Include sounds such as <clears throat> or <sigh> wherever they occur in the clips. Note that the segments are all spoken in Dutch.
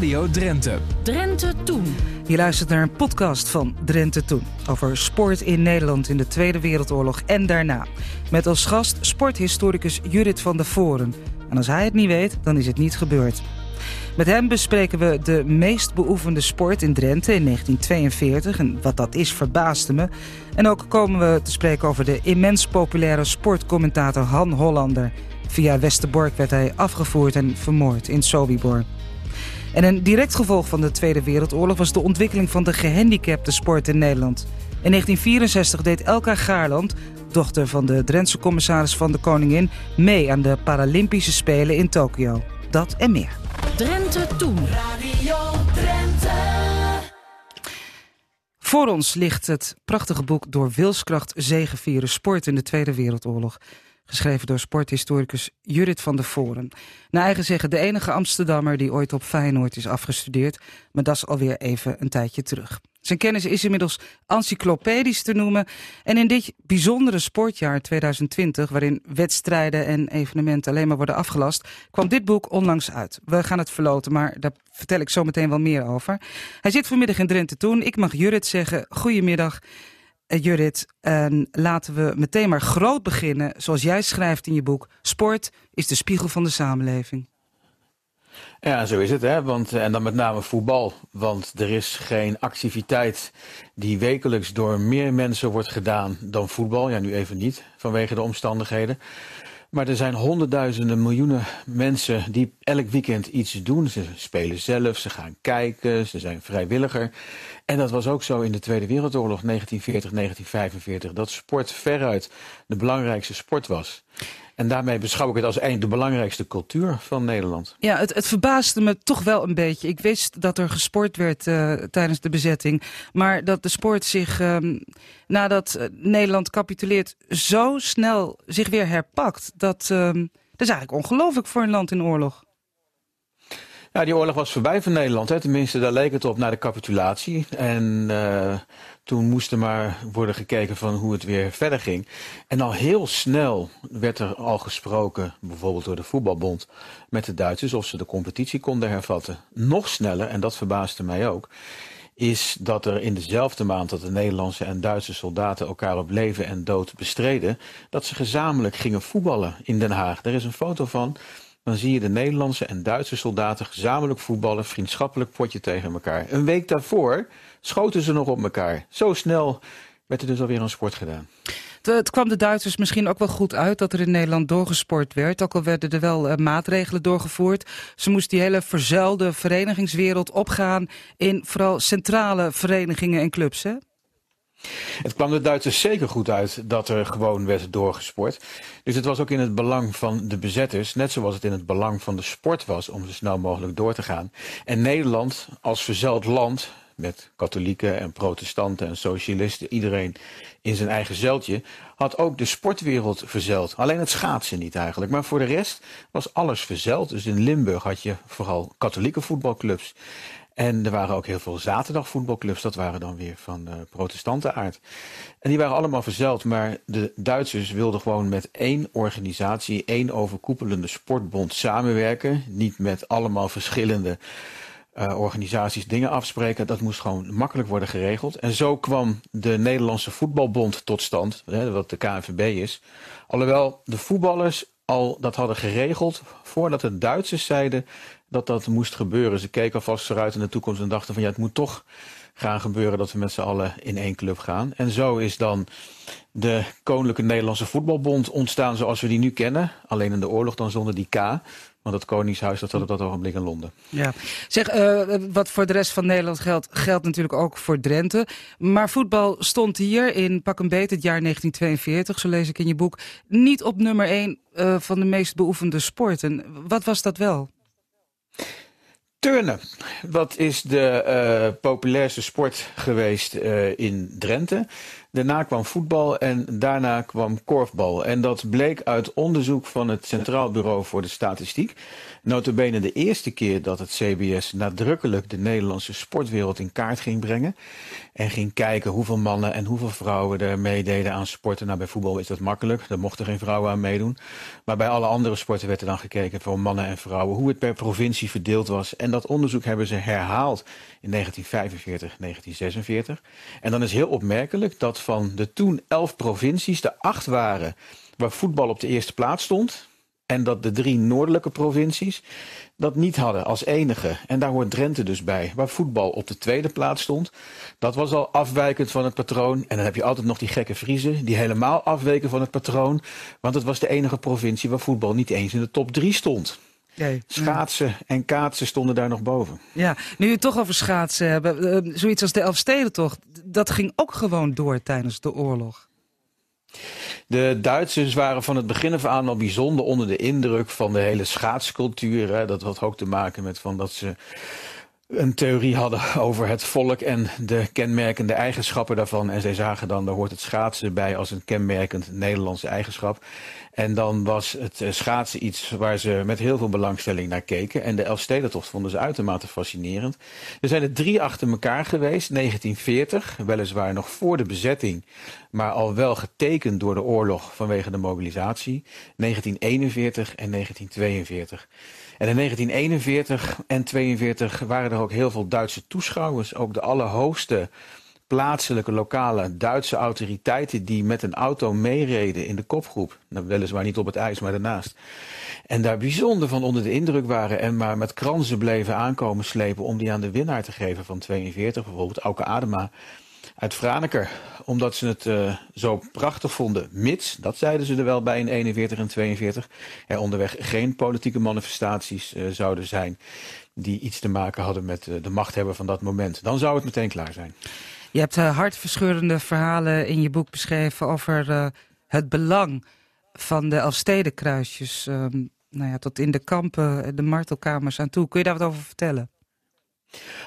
Radio Drenthe. Drenthe Toen. Je luistert naar een podcast van Drenthe Toen. Over sport in Nederland in de Tweede Wereldoorlog en daarna. Met als gast sporthistoricus Judith van der Voren. En als hij het niet weet, dan is het niet gebeurd. Met hem bespreken we de meest beoefende sport in Drenthe in 1942. En wat dat is, verbaasde me. En ook komen we te spreken over de immens populaire sportcommentator Han Hollander. Via Westerbork werd hij afgevoerd en vermoord in Sobibor. En een direct gevolg van de Tweede Wereldoorlog was de ontwikkeling van de gehandicapte sport in Nederland. In 1964 deed Elka Gaarland, dochter van de Drentse commissaris van de Koningin, mee aan de Paralympische Spelen in Tokio. Dat en meer. Drenthe Toen. Radio Drenthe. Voor ons ligt het prachtige boek Door wilskracht zegevieren sport in de Tweede Wereldoorlog. Geschreven door sporthistoricus Judith van der Voren. Naar eigen zeggen de enige Amsterdammer die ooit op Feyenoord is afgestudeerd. Maar dat is alweer even een tijdje terug. Zijn kennis is inmiddels encyclopedisch te noemen. En in dit bijzondere sportjaar 2020, waarin wedstrijden en evenementen alleen maar worden afgelast, kwam dit boek onlangs uit. We gaan het verloten, maar daar vertel ik zo meteen wel meer over. Hij zit vanmiddag in Drenthe Toen. Ik mag Judith zeggen, goedemiddag. Uh, Judith, en laten we meteen maar groot beginnen. Zoals jij schrijft in je boek, sport is de spiegel van de samenleving. Ja, zo is het. Hè? Want, en dan met name voetbal. Want er is geen activiteit die wekelijks door meer mensen wordt gedaan dan voetbal. Ja, nu even niet, vanwege de omstandigheden. Maar er zijn honderdduizenden, miljoenen mensen die elk weekend iets doen. Ze spelen zelf, ze gaan kijken, ze zijn vrijwilliger. En dat was ook zo in de Tweede Wereldoorlog 1940, 1945. Dat sport veruit de belangrijkste sport was. En daarmee beschouw ik het als een de belangrijkste cultuur van Nederland. Ja, het, het verbaasde me toch wel een beetje. Ik wist dat er gesport werd uh, tijdens de bezetting. Maar dat de sport zich, um, nadat uh, Nederland capituleert, zo snel zich weer herpakt. Dat, um, dat is eigenlijk ongelooflijk voor een land in oorlog. Ja, die oorlog was voorbij van Nederland. Hè. Tenminste, daar leek het op naar de capitulatie. En uh, toen moest er maar worden gekeken van hoe het weer verder ging. En al heel snel werd er al gesproken, bijvoorbeeld door de voetbalbond, met de Duitsers of ze de competitie konden hervatten. Nog sneller, en dat verbaasde mij ook, is dat er in dezelfde maand dat de Nederlandse en Duitse soldaten elkaar op leven en dood bestreden, dat ze gezamenlijk gingen voetballen in Den Haag. Er is een foto van dan zie je de Nederlandse en Duitse soldaten gezamenlijk voetballen, vriendschappelijk potje tegen elkaar. Een week daarvoor schoten ze nog op elkaar. Zo snel werd er dus alweer een sport gedaan. Het kwam de Duitsers misschien ook wel goed uit dat er in Nederland doorgesport werd. Ook al werden er wel uh, maatregelen doorgevoerd. Ze moest die hele verzuilde verenigingswereld opgaan in vooral centrale verenigingen en clubs. Hè? Het kwam de Duitsers zeker goed uit dat er gewoon werd doorgesport. Dus het was ook in het belang van de bezetters, net zoals het in het belang van de sport was om zo snel mogelijk door te gaan. En Nederland als verzeld land, met katholieken en protestanten en socialisten, iedereen in zijn eigen zeiltje, had ook de sportwereld verzeld. Alleen het schaatsen niet eigenlijk. Maar voor de rest was alles verzeld. Dus in Limburg had je vooral katholieke voetbalclubs. En er waren ook heel veel zaterdagvoetbalclubs, dat waren dan weer van uh, protestantenaard. En die waren allemaal verzeld, maar de Duitsers wilden gewoon met één organisatie, één overkoepelende sportbond samenwerken. Niet met allemaal verschillende uh, organisaties dingen afspreken. Dat moest gewoon makkelijk worden geregeld. En zo kwam de Nederlandse Voetbalbond tot stand, hè, wat de KNVB is. Alhoewel de voetballers al dat hadden geregeld voordat de Duitsers zeiden dat dat moest gebeuren. Ze keken alvast vooruit in de toekomst en dachten van ja, het moet toch gaan gebeuren dat we met z'n allen in één club gaan. En zo is dan de Koninklijke Nederlandse Voetbalbond ontstaan zoals we die nu kennen. Alleen in de oorlog dan zonder die K. Want het Koningshuis dat zat op dat ogenblik in Londen. Ja, zeg, uh, wat voor de rest van Nederland geldt, geldt natuurlijk ook voor Drenthe. Maar voetbal stond hier in pak een beet het jaar 1942, zo lees ik in je boek, niet op nummer 1 uh, van de meest beoefende sporten. Wat was dat wel? Turnen. Wat is de uh, populairste sport geweest uh, in Drenthe? Daarna kwam voetbal en daarna kwam korfbal. En dat bleek uit onderzoek van het Centraal Bureau voor de Statistiek. Notabene de eerste keer dat het CBS nadrukkelijk de Nederlandse sportwereld in kaart ging brengen. En ging kijken hoeveel mannen en hoeveel vrouwen er meededen aan sporten. Nou, bij voetbal is dat makkelijk, daar mochten geen vrouwen aan meedoen. Maar bij alle andere sporten werd er dan gekeken voor mannen en vrouwen, hoe het per provincie verdeeld was. En dat onderzoek hebben ze herhaald in 1945, 1946. En dan is heel opmerkelijk dat van de toen elf provincies er acht waren waar voetbal op de eerste plaats stond. En dat de drie noordelijke provincies dat niet hadden als enige. En daar hoort Drenthe dus bij, waar voetbal op de tweede plaats stond. Dat was al afwijkend van het patroon. En dan heb je altijd nog die gekke Vriezen, die helemaal afweken van het patroon. Want het was de enige provincie waar voetbal niet eens in de top drie stond. Schaatsen en kaatsen stonden daar nog boven. Ja, nu je het toch over schaatsen hebben, uh, zoiets als de Elfstedentocht, dat ging ook gewoon door tijdens de oorlog. De Duitsers waren van het begin af aan al bijzonder onder de indruk van de hele schaatscultuur. Hè. Dat had ook te maken met van dat ze een theorie hadden <laughs> over het volk en de kenmerkende eigenschappen daarvan. En zij zagen dan, daar hoort het schaatsen bij als een kenmerkend Nederlandse eigenschap. En dan was het eh, schaatsen iets waar ze met heel veel belangstelling naar keken. En de Elfstedentocht vonden ze uitermate fascinerend. Er zijn er drie achter elkaar geweest. 1940, weliswaar nog voor de bezetting, maar al wel getekend door de oorlog vanwege de mobilisatie. 1941 en 1942. En in 1941 en 42 waren er ook heel veel Duitse toeschouwers. Ook de allerhoogste plaatselijke, lokale Duitse autoriteiten die met een auto meereden in de kopgroep. Nou, weliswaar niet op het ijs, maar daarnaast. En daar bijzonder van onder de indruk waren en maar met kransen bleven aankomen slepen om die aan de winnaar te geven van 42, bijvoorbeeld Auke Adema uit Franeker. Omdat ze het uh, zo prachtig vonden, mits, dat zeiden ze er wel bij in 41 en 42, er onderweg geen politieke manifestaties uh, zouden zijn die iets te maken hadden met uh, de machthebber van dat moment. Dan zou het meteen klaar zijn. Je hebt hartverscheurende verhalen in je boek beschreven over het belang van de Elfstedenkruisjes. Um, nou ja, tot in de kampen, de martelkamers aan toe. Kun je daar wat over vertellen?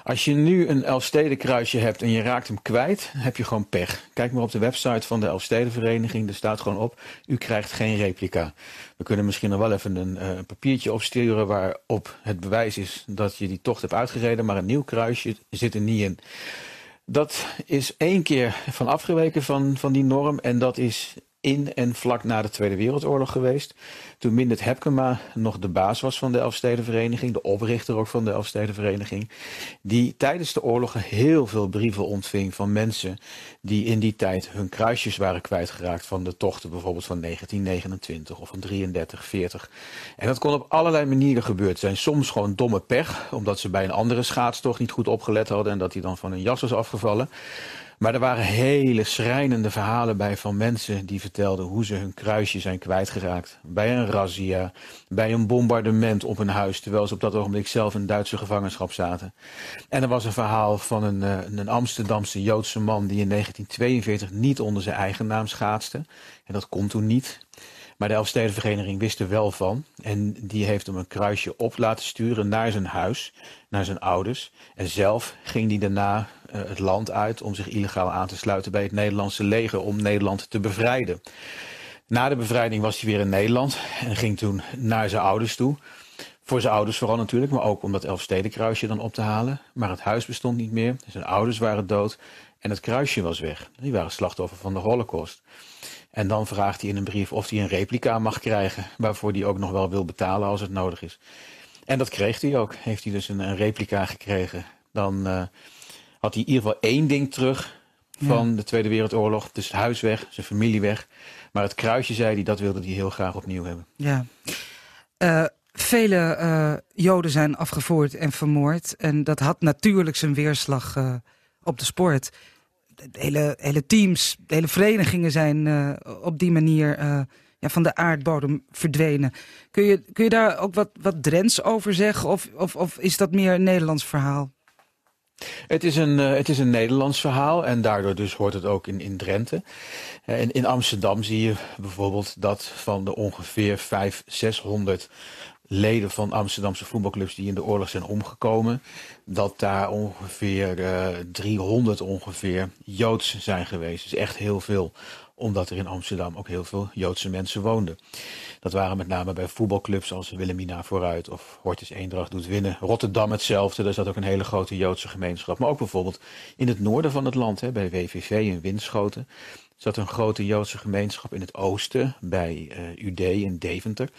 Als je nu een Elfstedenkruisje hebt en je raakt hem kwijt, heb je gewoon pech. Kijk maar op de website van de Elfstedenvereniging, er staat gewoon op, u krijgt geen replica. We kunnen misschien nog wel even een uh, papiertje opsturen waarop het bewijs is dat je die tocht hebt uitgereden, maar een nieuw kruisje zit er niet in. Dat is één keer van afgeweken van, van die norm. En dat is in en vlak na de Tweede Wereldoorlog geweest. Toen Mindert Hepkema nog de baas was van de Elfstedenvereniging, de oprichter ook van de Elfstedenvereniging, die tijdens de oorlog heel veel brieven ontving van mensen die in die tijd hun kruisjes waren kwijtgeraakt van de tochten bijvoorbeeld van 1929 of van 33, 40. En dat kon op allerlei manieren gebeurd zijn. Soms gewoon domme pech, omdat ze bij een andere schaatstocht niet goed opgelet hadden en dat die dan van hun jas was afgevallen. Maar er waren hele schrijnende verhalen bij van mensen die vertelden hoe ze hun kruisje zijn kwijtgeraakt. Bij een razzia, bij een bombardement op een huis, terwijl ze op dat ogenblik zelf in Duitse gevangenschap zaten. En er was een verhaal van een, eh, een Amsterdamse Joodse man die in 1942 niet onder zijn eigen naam schaatste. En dat kon toen niet. Maar de Elfstedenvereniging wist er wel van. En die heeft hem een kruisje op laten sturen naar zijn huis, naar zijn ouders. En zelf ging hij daarna uh, het land uit om zich illegaal aan te sluiten bij het Nederlandse leger om Nederland te bevrijden. Na de bevrijding was hij weer in Nederland en ging toen naar zijn ouders toe. Voor zijn ouders vooral natuurlijk, maar ook om dat Elfstedenkruisje dan op te halen. Maar het huis bestond niet meer, zijn ouders waren dood en het kruisje was weg. Die waren slachtoffer van de holocaust. En dan vraagt hij in een brief of hij een replica mag krijgen, waarvoor hij ook nog wel wil betalen als het nodig is. En dat kreeg hij ook. Heeft hij dus een, een replica gekregen. Dan uh, had hij in ieder geval één ding terug van ja. de Tweede Wereldoorlog. Dus het huis weg, zijn familie weg. Maar het kruisje, zei hij, dat wilde hij heel graag opnieuw hebben. Ja. Uh, vele uh, Joden zijn afgevoerd en vermoord. En dat had natuurlijk zijn weerslag op de sport. Hele, hele teams, hele verenigingen zijn uh, op die manier ja, van de aardbodem verdwenen. Kun je, kun je daar ook wat, wat Drents over zeggen? Of, of, of is dat meer een Nederlands verhaal? Het is, een, uh, het is een Nederlands verhaal en daardoor dus hoort het ook in, in Drenthe. In, in Amsterdam zie je bijvoorbeeld dat van de ongeveer 500, 600 leden van Amsterdamse voetbalclubs die in de oorlog zijn omgekomen, dat daar ongeveer uh, 300 ongeveer Joods zijn geweest. Dus echt heel veel, omdat er in Amsterdam ook heel veel Joodse mensen woonden. Dat waren met name bij voetbalclubs als Willemina vooruit of Hortus Eendracht doet winnen. Rotterdam hetzelfde, daar zat ook een hele grote Joodse gemeenschap. Maar ook bijvoorbeeld in het noorden van het land, hè, bij WVV in Winschoten zat een grote Joodse gemeenschap in het oosten, bij uh, UD in Deventer.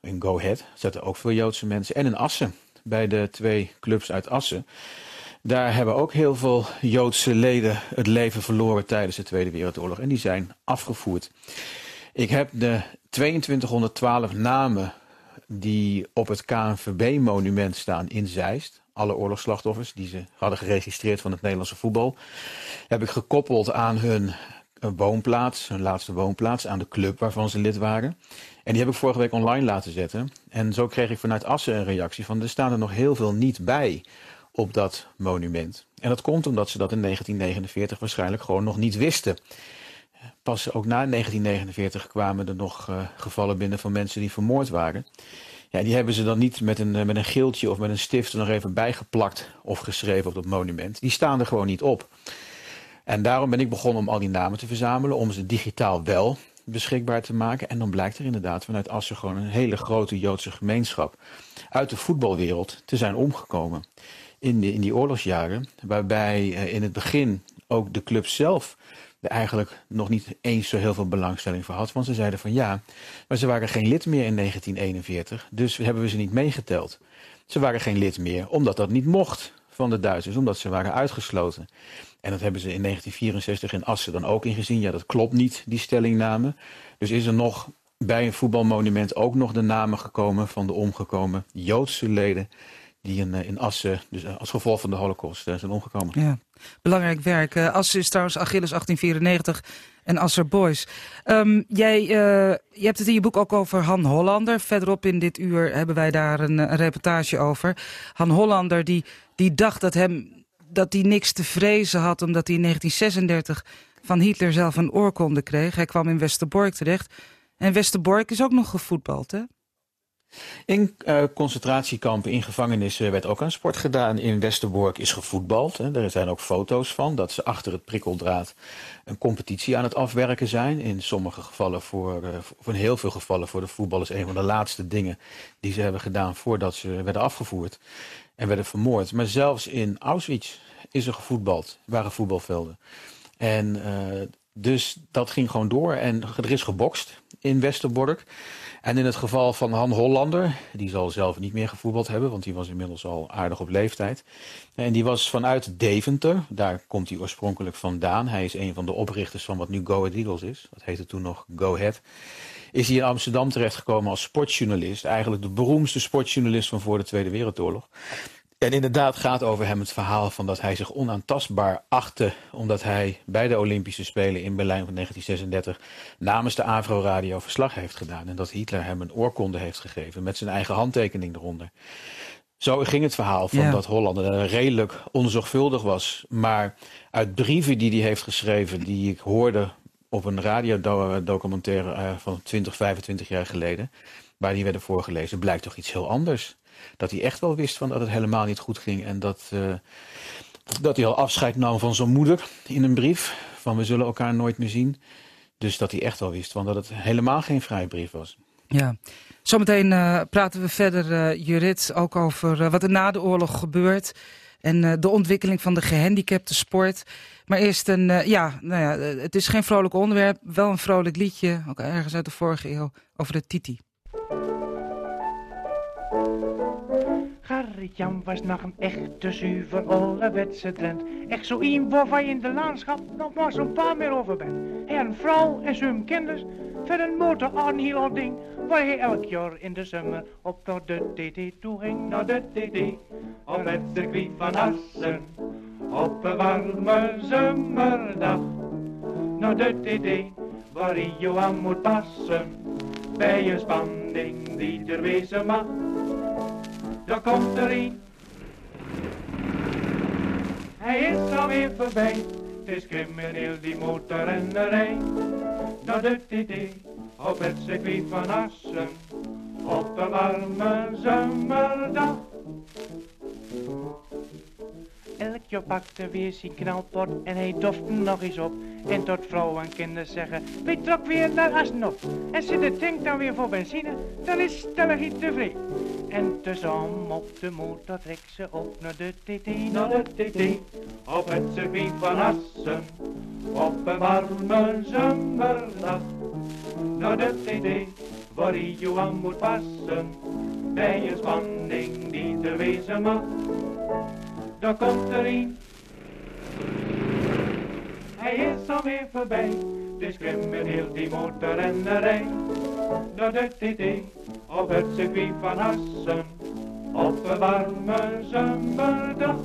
In Go Ahead zaten ook veel Joodse mensen. En in Assen, bij de twee clubs uit Assen. Daar hebben ook heel veel Joodse leden het leven verloren tijdens de Tweede Wereldoorlog. En die zijn afgevoerd. Ik heb de 2212 namen die op het KNVB-monument staan in Zeist. Alle oorlogsslachtoffers die ze hadden geregistreerd van het Nederlandse voetbal. Heb ik gekoppeld aan hun een woonplaats, hun laatste woonplaats, aan de club waarvan ze lid waren. En die heb ik vorige week online laten zetten. En zo kreeg ik vanuit Assen een reactie van er staan er nog heel veel niet bij op dat monument. En dat komt omdat ze dat in 1949 waarschijnlijk gewoon nog niet wisten. Pas ook na 1949 kwamen er nog uh, gevallen binnen van mensen die vermoord waren. Ja, die hebben ze dan niet met een, met een geeltje of met een stift er nog even bijgeplakt of geschreven op dat monument. Die staan er gewoon niet op. En daarom ben ik begonnen om al die namen te verzamelen, om ze digitaal wel beschikbaar te maken. En dan blijkt er inderdaad vanuit Assen gewoon een hele grote Joodse gemeenschap uit de voetbalwereld te zijn omgekomen. In, in die oorlogsjaren, waarbij eh, in het begin ook de club zelf er eigenlijk nog niet eens zo heel veel belangstelling voor had. Want ze zeiden van ja, maar ze waren geen lid meer in 1941, dus hebben we ze niet meegeteld. Ze waren geen lid meer, omdat dat niet mocht van de Duitsers, omdat ze waren uitgesloten. En dat hebben ze in 1964 in Assen dan ook ingezien. Ja, dat klopt niet, die stellingname. Dus is er nog bij een voetbalmonument ook nog de namen gekomen van de omgekomen Joodse leden die in, eh, in Assen, dus eh, als gevolg van de holocaust, eh, zijn omgekomen. Ja, belangrijk werk. Assen is trouwens Achilles 1894 en Asser Boys. Um, jij, je hebt het in je boek ook over Han Hollander. Verderop in dit uur hebben wij daar een, een reportage over. Han Hollander die, die dacht dat hem dat hij niks te vrezen had... omdat hij in 1936 van Hitler zelf een oorkonde kreeg. Hij kwam in Westerbork terecht. En Westerbork is ook nog gevoetbald, hè? In uh, concentratiekampen, in gevangenissen werd ook aan sport gedaan. In Westerbork is gevoetbald. Hè. Er zijn ook foto's van dat ze achter het prikkeldraad een competitie aan het afwerken zijn. In sommige gevallen voor, uh, of in heel veel gevallen voor de voetballers een van de laatste dingen die ze hebben gedaan voordat ze werden afgevoerd en werden vermoord. Maar zelfs in Auschwitz is er gevoetbald, waren voetbalvelden. En uh, dus dat ging gewoon door en er is gebokst in Westerbork. En in het geval van Han Hollander, die zal zelf niet meer gevoetbald hebben, want die was inmiddels al aardig op leeftijd. En die was vanuit Deventer, daar komt hij oorspronkelijk vandaan. Hij is een van de oprichters van wat nu Go Ahead Eagles is. Dat heette toen nog Go Ahead. Is hij in Amsterdam terechtgekomen als sportjournalist. Eigenlijk de beroemdste sportjournalist van voor de Tweede Wereldoorlog. En inderdaad gaat over hem het verhaal van dat hij zich onaantastbaar achtte. Omdat hij bij de Olympische Spelen in Berlijn van 1936 namens de Avro Radio verslag heeft gedaan. En dat Hitler hem een oorkonde heeft gegeven met zijn eigen handtekening eronder. Zo ging het verhaal van dat Hollander redelijk onzorgvuldig was. Maar uit brieven die hij heeft geschreven, die ik hoorde op een radiodocumentaire uh, van 20, 25 jaar geleden, waar die werden voorgelezen, blijkt toch iets heel anders dat hij echt wel wist van dat het helemaal niet goed ging. En dat, uh, dat hij al afscheid nam van zijn moeder in een brief. Van we zullen elkaar nooit meer zien. Dus dat hij echt wel wist van dat het helemaal geen vrijbrief was. Ja, zometeen uh, praten we verder, uh, Jurit, ook over wat er na de oorlog gebeurt. En de ontwikkeling van de gehandicapte sport. Maar eerst een, ja, nou ja, het is geen vrolijk onderwerp. Wel een vrolijk liedje, ook ergens uit de vorige eeuw, over de Titi. Gerrit-Jan was nog een echte zuiver ouderwetse Drent. Echt zo iemand waarvan je in de landschap nog maar zo'n paar meer over bent. Hij een vrouw en zijn kinders. Verder een motor aan heel ding. Waar hij elk jaar in de zomer op naar de TT toe ging. Naar de TT, op het circuit van Assen. Op een warme zomerdag. Naar de TT, waar je aan moet passen. Bij een spanning die er wezen mag daar komt er een. Hij is alweer voorbij, het is crimineel die motorrennerij. Naar de TT, op het circuit van Assen, op een warme zomerdag. Elk jaar pakte weer zijn knalpot en hij dofte nog eens op. En tot vrouwen en kinderen zeggen, weet trok weer naar Assenop. En zit de tank dan weer voor benzine, dan is stellig iets tevreden. En tezamen op de motor trekt ze op naar de TT, naar de TT. Op het circuit van Assen, op een warme zomerdag. Naar de TT, waar je aan moet passen. Bij een spanning die er wezen mag. Daar komt er een. Hij is alweer voorbij, dus heel die motorrennerij. Naar de TT, op het circuit van Assen, op een warme zomerdag.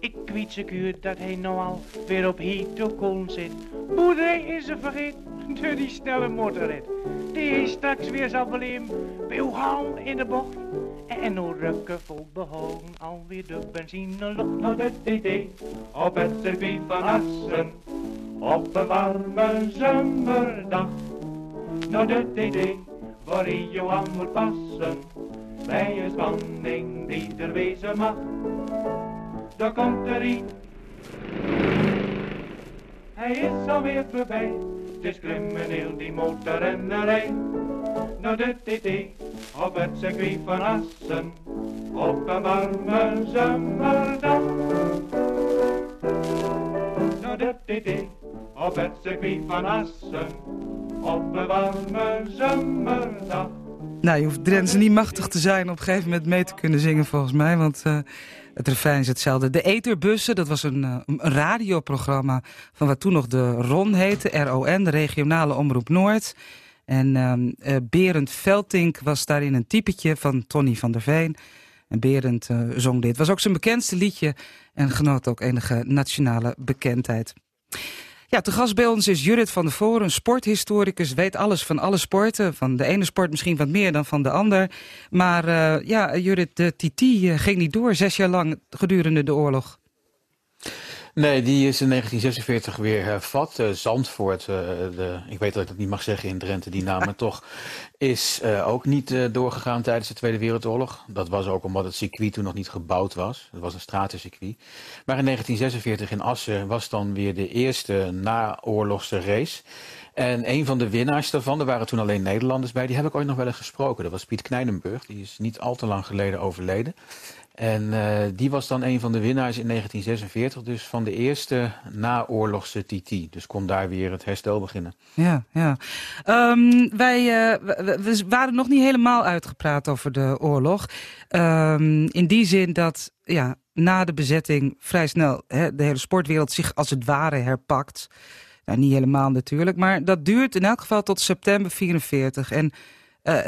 Ik weet zeker dat hij nou al weer op Hietokoon zit. Boerderij is er vergeten door die snelle motorrit. Die hij straks weer zal beleven bij in de bocht. En rukken vol behouden alweer de benzine lok naar de TT. Op het circuit van Assen, op een warme zomerdag. Naar de waar je aan moet passen. Bij een spanning die er wezen mag. Daar komt er een. Hij is alweer voorbij, het is crimineel die motorrennerij. Naar de TT, op het circuit van Assen, op een warme zomerdag. Naar de TT, op het circuit van Assen, op een warme zomerdag. Nou, je hoeft Drenthe niet machtig te zijn op een gegeven moment mee te kunnen zingen volgens mij. Want uh, het refrein is hetzelfde. De Eterbussen, dat was een, uh, een, radioprogramma van wat toen nog de RON heette. RON, de regionale omroep Noord. En uh, Berend Veltink was daarin een typetje van Tony van der Veen. En Berend zong dit. was ook zijn bekendste liedje en genoot ook enige nationale bekendheid. Ja, te gast bij ons is Judith van der Voren, een sporthistoricus. Weet alles van alle sporten. Van de ene sport misschien wat meer dan van de ander. Maar uh, ja, Judith, de TT ging niet door zes jaar lang gedurende de oorlog. Nee, die is in 1946 weer hervat. Uh, Zandvoort, uh, de, ik weet dat ik dat niet mag zeggen in Drenthe, die naam, <laughs> maar toch is uh, ook niet doorgegaan tijdens de Tweede Wereldoorlog. Dat was ook omdat het circuit toen nog niet gebouwd was. Het was een stratencircuit. Maar in 1946 in Assen was dan weer de eerste naoorlogse race. En een van de winnaars daarvan, er waren toen alleen Nederlanders bij, die heb ik ooit nog wel eens gesproken. Dat was Piet Kleinenburg, die is niet al te lang geleden overleden. En uh, die was dan een van de winnaars in 1946, dus van de eerste naoorlogse TT. Dus kon daar weer het herstel beginnen. Ja, ja. Um, wij we, waren nog niet helemaal uitgepraat over de oorlog. Um, in die zin dat ja, na de bezetting vrij snel hè, de hele sportwereld zich als het ware herpakt. Nou, niet helemaal natuurlijk, maar dat duurt in elk geval tot september 44. En uh,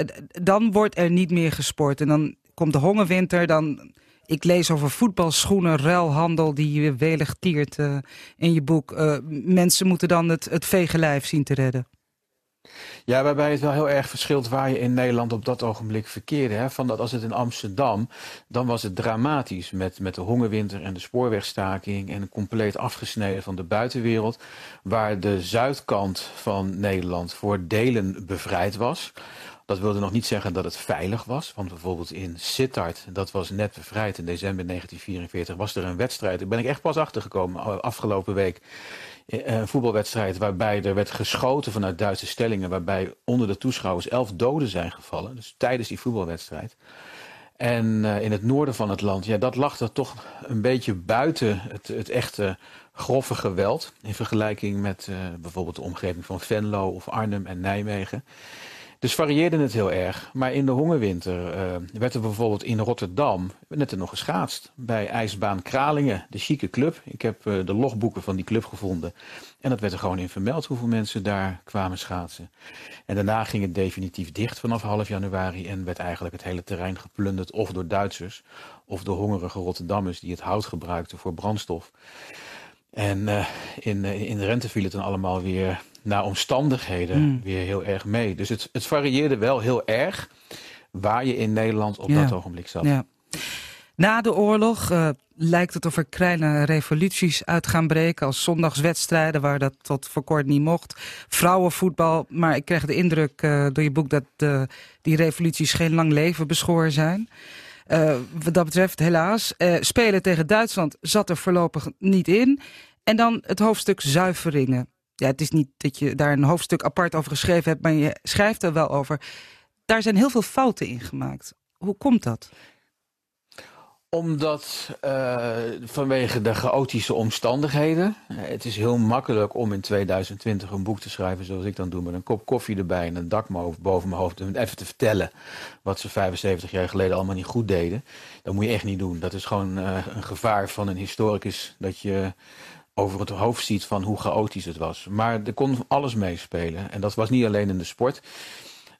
dan wordt er niet meer gesport. En dan komt de hongerwinter, dan... Ik lees over voetbalschoenen, ruilhandel die je welig tiert uh, in je boek. Uh, mensen moeten dan het, het zien te redden. Ja, waarbij het wel heel erg verschilt waar je in Nederland op dat ogenblik verkeerde. Hè? Van dat als het in Amsterdam, dan was het dramatisch met, met de hongerwinter en de spoorwegstaking en compleet afgesneden van de buitenwereld. Waar de zuidkant van Nederland voor delen bevrijd was. Dat wilde nog niet zeggen dat het veilig was. Want bijvoorbeeld in Sittard, dat was net bevrijd in december 1944, was er een wedstrijd. Daar ben ik echt pas achtergekomen afgelopen week. Een voetbalwedstrijd waarbij er werd geschoten vanuit Duitse stellingen. Waarbij onder de toeschouwers elf doden zijn gevallen. Dus tijdens die voetbalwedstrijd. En uh, in het noorden van het land, ja, dat lag er toch een beetje buiten het, het echte grove geweld. In vergelijking met bijvoorbeeld de omgeving van Venlo of Arnhem en Nijmegen. Dus varieerde het heel erg. Maar in de hongerwinter uh, werd er bijvoorbeeld in Rotterdam net er nog geschaatst. Bij IJsbaan Kralingen, de chique club. Ik heb uh, de logboeken van die club gevonden. En dat werd er gewoon in vermeld hoeveel mensen daar kwamen schaatsen. En daarna ging het definitief dicht vanaf half januari. En werd eigenlijk het hele terrein geplunderd. Of door Duitsers of door hongerige Rotterdammers die het hout gebruikten voor brandstof. En uh, in, in de rente viel het dan allemaal weer naar omstandigheden mm. weer heel erg mee. Dus het, het varieerde wel heel erg waar je in Nederland op ja. dat ogenblik zat. Ja. Na de oorlog uh, lijkt het of er kleine revoluties uit gaan breken. Als zondagswedstrijden, waar dat tot voor kort niet mocht. Vrouwenvoetbal. Maar ik kreeg de indruk uh, door je boek dat die revoluties geen lang leven beschoren zijn. Wat dat betreft, helaas. spelen tegen Duitsland zat er voorlopig niet in. En dan het hoofdstuk zuiveringen. Ja, het is niet dat je daar een hoofdstuk apart over geschreven hebt, maar je schrijft er wel over. Daar zijn heel veel fouten in gemaakt. Hoe komt dat? Omdat uh, vanwege de chaotische omstandigheden. Het is heel makkelijk om in 2020 een boek te schrijven zoals ik dan doe. Met een kop koffie erbij en een dak boven mijn hoofd. En even te vertellen wat ze 75 jaar geleden allemaal niet goed deden. Dat moet je echt niet doen. Dat is gewoon uh, een gevaar van een historicus. Dat je over het hoofd ziet van hoe chaotisch het was. Maar er kon alles meespelen. En dat was niet alleen in de sport.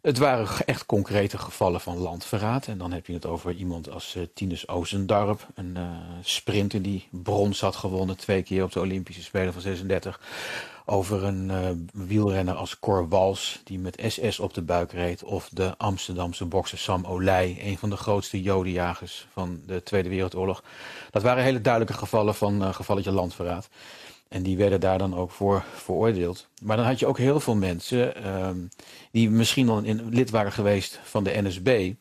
Het waren echt concrete gevallen van landverraad. En dan heb je het over iemand als uh, Tinus Oozendarp. Een uh, sprinter die brons had gewonnen twee keer op de Olympische Spelen van 36. Over een uh, wielrenner als Cor Wals die met SS op de buik reed. Of de Amsterdamse bokser Sam Olij. Een van de grootste jodenjagers van de Tweede Wereldoorlog. Dat waren hele duidelijke gevallen van gevalletje landverraad. En die werden daar dan ook voor veroordeeld. Maar dan had je ook heel veel mensen uh, die misschien al in, lid waren geweest van de NSB.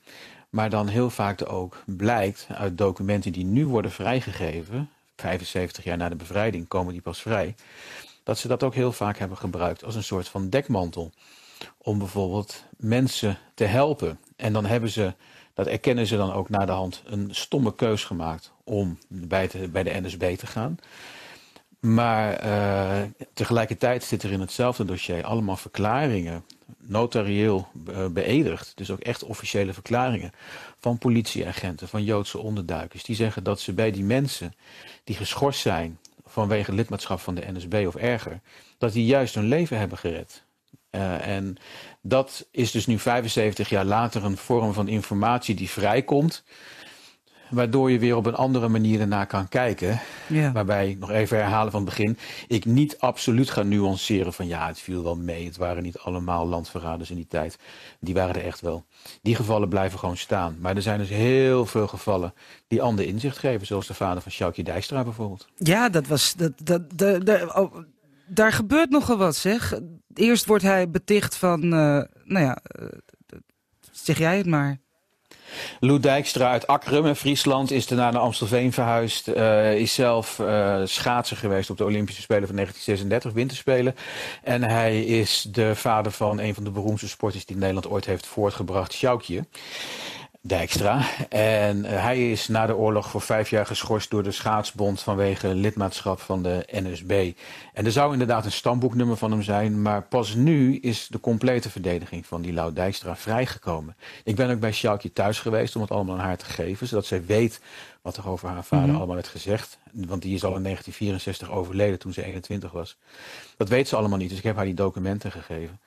Maar dan heel vaak ook blijkt uit documenten die nu worden vrijgegeven. 75 jaar na de bevrijding komen die pas vrij. Dat ze dat ook heel vaak hebben gebruikt als een soort van dekmantel. Om bijvoorbeeld mensen te helpen. En dan hebben ze, dat erkennen ze dan ook na de hand, een stomme keus gemaakt om bij, bij de NSB te gaan. Maar uh, tegelijkertijd zit er in hetzelfde dossier allemaal verklaringen, notarieel uh, beëdigd, dus ook echt officiële verklaringen van politieagenten, van Joodse onderduikers, die zeggen dat ze bij die mensen die geschorst zijn vanwege lidmaatschap van de NSB of erger, dat die juist hun leven hebben gered. Uh, en dat is dus nu 75 jaar later een vorm van informatie die vrijkomt waardoor je weer op een andere manier ernaar kan kijken. Ja. Waarbij, nog even herhalen van het begin, ik niet absoluut ga nuanceren van ja, het viel wel mee. Het waren niet allemaal landverraders in die tijd. Die waren er echt wel. Die gevallen blijven gewoon staan. Maar er zijn dus heel veel gevallen die ander inzicht geven. Zoals de vader van Sjoukje Dijkstra bijvoorbeeld. Ja, dat was... Dat, dat, dat, dat oh, daar gebeurt nogal wat, zeg. Eerst wordt hij beticht van, uh, nou ja, uh, zeg jij het maar. Lou Dijkstra uit Akrum in Friesland is daarna naar Amstelveen verhuisd. Uh, is zelf uh, schaatser geweest op de Olympische Spelen van 1936, winterspelen. En hij is de vader van een van de beroemdste sporters die Nederland ooit heeft voortgebracht, Sjoukje. Dijkstra. En uh, hij is na de oorlog voor vijf jaar geschorst door de schaatsbond vanwege lidmaatschap van de NSB. En er zou inderdaad een stamboeknummer van hem zijn, maar pas nu is de complete verdediging van die Lau Dijkstra vrijgekomen. Ik ben ook bij Sjoukje thuis geweest om het allemaal aan haar te geven, zodat zij weet wat er over haar vader mm -hmm. allemaal werd gezegd. Want die is al in 1964 overleden toen ze 21 was. Dat weet ze allemaal niet, dus ik heb haar die documenten gegeven.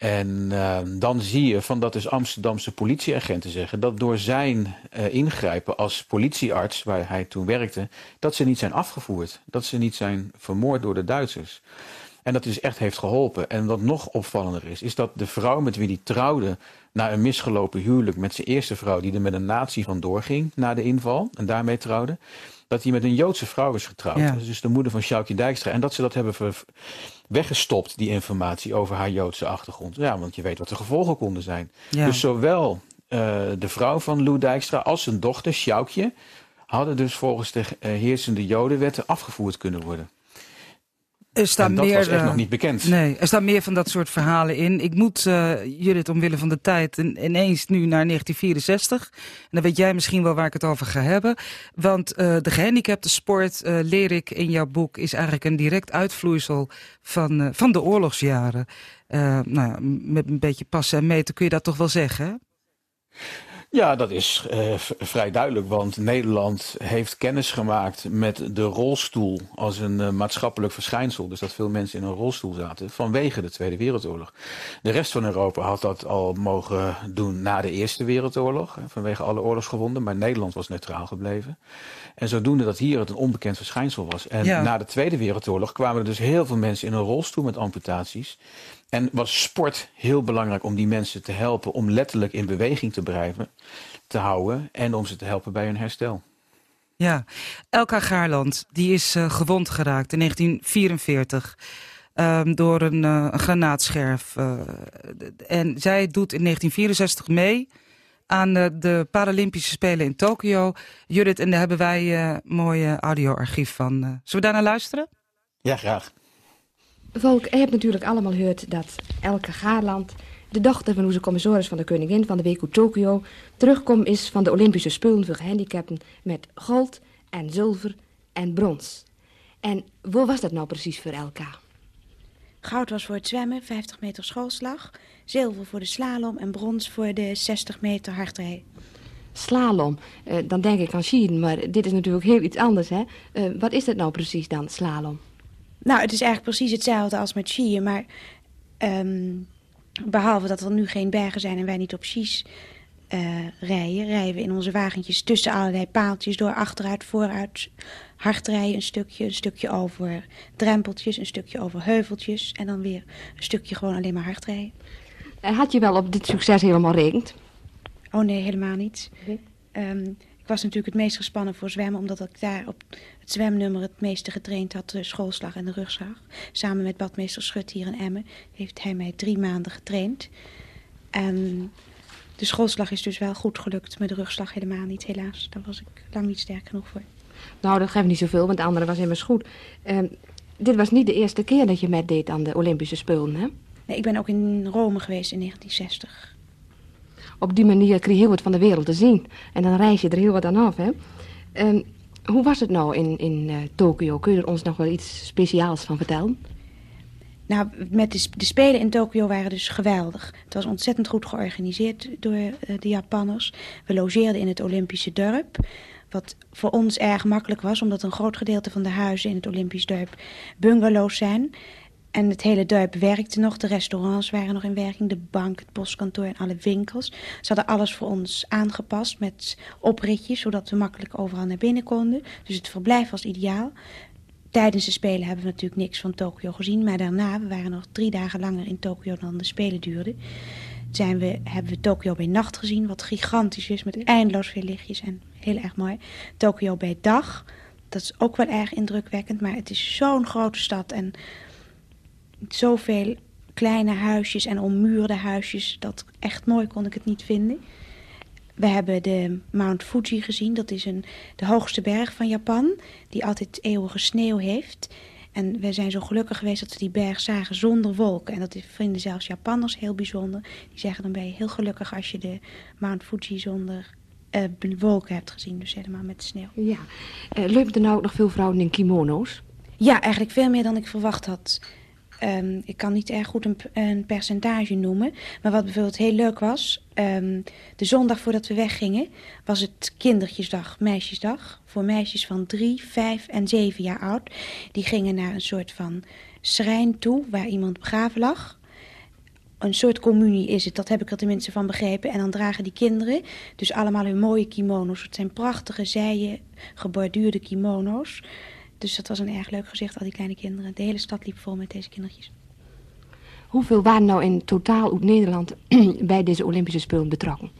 En uh, dan zie je van dat dus Amsterdamse politieagenten zeggen dat door zijn uh, ingrijpen als politiearts, waar hij toen werkte, dat ze niet zijn afgevoerd. Dat ze niet zijn vermoord door de Duitsers. En dat dus echt heeft geholpen. En wat nog opvallender is, is dat de vrouw met wie hij trouwde na een misgelopen huwelijk met zijn eerste vrouw, die er met een nazi vandoor ging na de inval en daarmee trouwde, dat hij met een Joodse vrouw is getrouwd. Ja. Dus de moeder van Sjoukje Dijkstra. En dat ze dat hebben weggestopt, die informatie over haar Joodse achtergrond. Ja, want je weet wat de gevolgen konden zijn. Ja. Dus zowel uh, de vrouw van Lou Dijkstra als zijn dochter, Sjoukje, hadden dus volgens de uh, heersende Jodenwetten afgevoerd kunnen worden. Er staan en dat meer, was echt nog niet bekend. Nee, er staan meer van dat soort verhalen in. Ik moet uh, Judith omwille van de tijd ineens nu naar 1964. En dan weet jij misschien wel waar ik het over ga hebben. Want uh, de gehandicapte sport, leer ik in jouw boek, is eigenlijk een direct uitvloeisel van, van de oorlogsjaren. nou met een beetje passen en meten kun je dat toch wel zeggen, hè? Ja, dat is uh, vrij duidelijk, want Nederland heeft kennis gemaakt met de rolstoel als een uh, maatschappelijk verschijnsel. Dus dat veel mensen in een rolstoel zaten vanwege de Tweede Wereldoorlog. De rest van Europa had dat al mogen doen na de Eerste Wereldoorlog, vanwege alle oorlogsgewonden, maar Nederland was neutraal gebleven. En zodoende dat hier het een onbekend verschijnsel was. En ja. na de Tweede Wereldoorlog kwamen er dus heel veel mensen in een rolstoel met amputaties. En was sport heel belangrijk om die mensen te helpen om letterlijk in beweging te blijven, te houden en om ze te helpen bij hun herstel. Ja, Elka Gaarland die is uh, gewond geraakt in 1944 um, door een, uh, een granaatscherf. Uh, en zij doet in 1964 mee aan de, de Paralympische Spelen in Tokio. Judith, en daar hebben wij een mooie audioarchief van. Zullen we daar naar luisteren? Ja, graag. Volk, je hebt natuurlijk allemaal gehoord dat Elke Gaarland... de dochter van onze commissaris van de koningin van de WQ Tokio... terugkomt is van de Olympische Spelen voor gehandicapten... met goud en zilver en brons. En waar was dat nou precies voor Elka? Goud was voor het zwemmen, 50 meter schoolslag. Zilver voor de slalom en brons voor de 60 meter hardrijden. Slalom, uh, dan denk ik aan skiën, maar dit is natuurlijk heel iets anders, hè? Uh, wat is dat nou precies dan, slalom? Nou, het is eigenlijk precies hetzelfde als met skiën, maar... Um, behalve dat er nu geen bergen zijn en wij niet op skis uh, rijden... rijden we in onze wagentjes tussen allerlei paaltjes door achteruit, vooruit... hard rijden een stukje, een stukje over drempeltjes, een stukje over heuveltjes... en dan weer een stukje gewoon alleen maar hard rijden. Had je wel op dit succes helemaal rekend? Oh nee, helemaal niet. Um, ik was natuurlijk het meest gespannen voor zwemmen... omdat ik daar op het zwemnummer het meeste getraind had... de schoolslag en de rugslag. Samen met badmeester Schut hier in Emmen... heeft hij mij drie maanden getraind. En de schoolslag is dus wel goed gelukt... maar de rugslag helemaal niet, helaas. Daar was ik lang niet sterk genoeg voor. Nou, dat geeft niet zoveel, want de andere was immers goed. Uh, dit was niet de eerste keer dat je deed aan de Olympische Spelen, hè? Nee, ik ben ook in Rome geweest in 1960 op die manier kreeg je heel wat van de wereld te zien. En dan reis je er heel wat aan af, hè. Um, hoe was het nou in, in uh, Tokio? Kun je er ons nog wel iets speciaals van vertellen? Nou, met de, de, Spelen in Tokio waren dus geweldig. Het was ontzettend goed georganiseerd door uh, de Japanners. We logeerden in het Olympische dorp. Wat voor ons erg makkelijk was, omdat een groot gedeelte van de huizen in het Olympisch dorp bungalows zijn. En het hele dorp werkte nog. De restaurants waren nog in werking. De bank, het postkantoor en alle winkels. Ze hadden alles voor ons aangepast met opritjes. Zodat we makkelijk overal naar binnen konden. Dus het verblijf was ideaal. Tijdens de Spelen hebben we natuurlijk niks van Tokio gezien. Maar daarna, we waren nog drie dagen langer in Tokio dan de Spelen duurden. Zijn we, hebben we Tokio bij nacht gezien. Wat gigantisch is met eindeloos veel lichtjes. En heel erg mooi. Tokio bij dag. Dat is ook wel erg indrukwekkend. Maar het is zo'n grote stad. En zoveel kleine huisjes en ommuurde huisjes. Dat echt mooi kon ik het niet vinden. We hebben de Mount Fuji gezien. Dat is een, de hoogste berg van Japan. Die altijd eeuwige sneeuw heeft. En we zijn zo gelukkig geweest dat we die berg zagen zonder wolken. En dat vinden zelfs Japanners heel bijzonder. Die zeggen dan ben je heel gelukkig als je de Mount Fuji zonder uh, wolken hebt gezien. Dus helemaal met sneeuw. Ja. Uh, Leupen er nou ook nog veel vrouwen in kimono's? Ja, eigenlijk veel meer dan ik verwacht had. Um, ik kan niet erg goed een, een, percentage noemen. Maar wat bijvoorbeeld heel leuk was... Um, de zondag voordat we weggingen... was het kindertjesdag, meisjesdag. Voor meisjes van drie, vijf en zeven jaar oud. Die gingen naar een soort van schrijn toe... waar iemand begraven lag een soort communie is het, dat heb ik er tenminste van begrepen. En dan dragen die kinderen dus allemaal hun mooie kimono's. Het zijn prachtige zijen, geborduurde kimono's. Dus dat was een erg leuk gezicht, al die kleine kinderen. De hele stad liep vol met deze kindertjes. Hoeveel waren nou in totaal uit Nederland <clears throat> bij deze Olympische Spelen betrokken?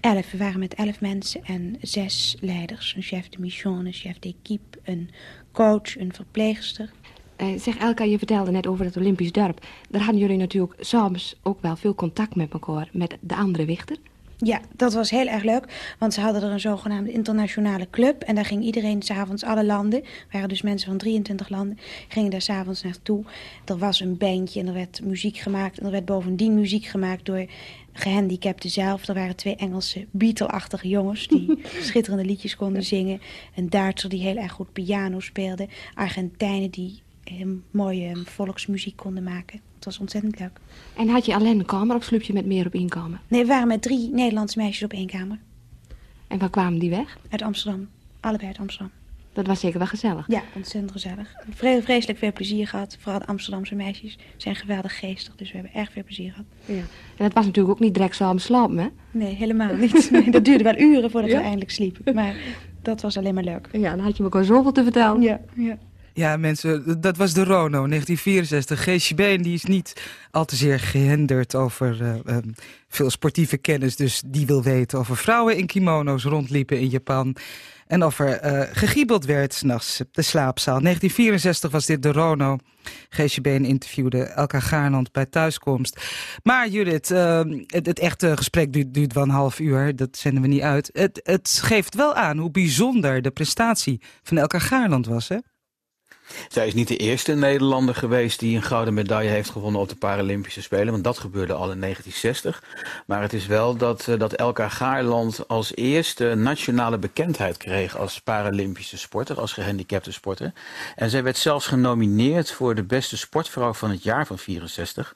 Elf. We waren met elf mensen en zes leiders. Een chef de mission, een chef d'équipe, een coach, een verpleegster. Uh, zeg Elka, je vertelde net over het Olympisch dorp. Daar hadden jullie natuurlijk soms ook wel veel contact met elkaar, met de andere wichter. Ja, dat was heel erg leuk. Want ze hadden er een zogenaamde internationale club. En daar ging iedereen s'avonds, alle landen, waren dus mensen van 23 landen, gingen daar s'avonds naartoe. Er was een bandje en er werd muziek gemaakt. En er werd bovendien muziek gemaakt door gehandicapten zelf. Er waren twee Engelse Beatle-achtige jongens die <laughs> schitterende liedjes konden zingen. Een Duitser die heel erg goed piano speelde. Argentijnen die mooie volksmuziek konden maken. Was ontzettend leuk. En had je alleen een kamer of sloep je met meer op één kamer? Nee, we waren met drie Nederlandse meisjes op één kamer. En waar kwamen die weg? Uit Amsterdam. Allebei uit Amsterdam. Dat was zeker wel gezellig. Ja, ontzettend gezellig. Vre vreselijk veel plezier gehad. Vooral de Amsterdamse meisjes zijn geweldig geestig. Dus we hebben erg veel plezier gehad. Ja. En het was natuurlijk ook niet direct samen slapen, hè? Nee, helemaal niet. <laughs> Nee, dat duurde wel uren voordat ja? we eindelijk sliepen. Maar dat was alleen maar leuk. Ja, dan had je elkaar zoveel te vertellen. Ja, ja. Ja, mensen, dat was de Rono, 1964. Geesje Been die is niet al te zeer gehenderd over uh, um, veel sportieve kennis. Dus die wil weten of er vrouwen in kimono's rondliepen in Japan. En of er uh, gegiebeld werd s'nachts op de slaapzaal. 1964 was dit de Rono. Geesje Been interviewde Elka Gaarland bij thuiskomst. Maar Judith, uh, het, het, echte gesprek duurt, duurt wel een half uur. Dat zenden we niet uit. Het, het geeft wel aan hoe bijzonder de prestatie van Elka Gaarland was, hè? Zij is niet de eerste Nederlander geweest die een gouden medaille heeft gewonnen op de Paralympische Spelen. Want dat gebeurde al in 1960. Maar het is wel dat, dat Elka Gaarland als eerste nationale bekendheid kreeg als Paralympische sporter, als gehandicapte sporter. En zij werd zelfs genomineerd voor de beste sportvrouw van het jaar van 64.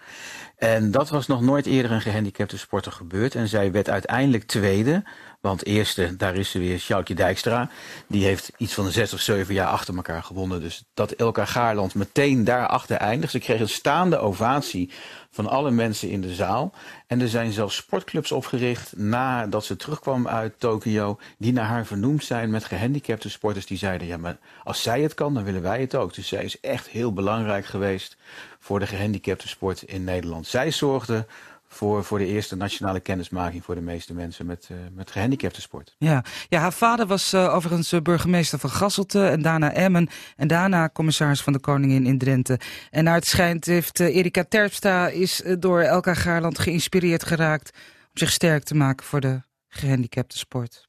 En dat was nog nooit eerder een gehandicapte sporter gebeurd. En zij werd uiteindelijk tweede. Want eerste, daar is ze weer, Sjoukje Dijkstra. Die heeft iets van zes of zeven jaar achter elkaar gewonnen. Dus dat Elka Gaarland meteen daarachter eindigt. Ze kreeg een staande ovatie van alle mensen in de zaal. En er zijn zelfs sportclubs opgericht nadat ze terugkwam uit Tokio. Die naar haar vernoemd zijn met gehandicapte sporters. Die zeiden, ja maar als zij het kan, dan willen wij het ook. Dus zij is echt heel belangrijk geweest voor de gehandicapte sport in Nederland. Zij zorgde voor, voor de eerste nationale kennismaking voor de meeste mensen met, uh, met gehandicapte sport. Ja. ja, haar vader was uh, overigens eh, burgemeester van Gasselte en daarna Emmen en daarna commissaris van de Koningin in Drenthe. En naar het schijnt heeft uh, Erika Terpstra is door Elka Gaarland geïnspireerd geraakt om zich sterk te maken voor de gehandicapte sport.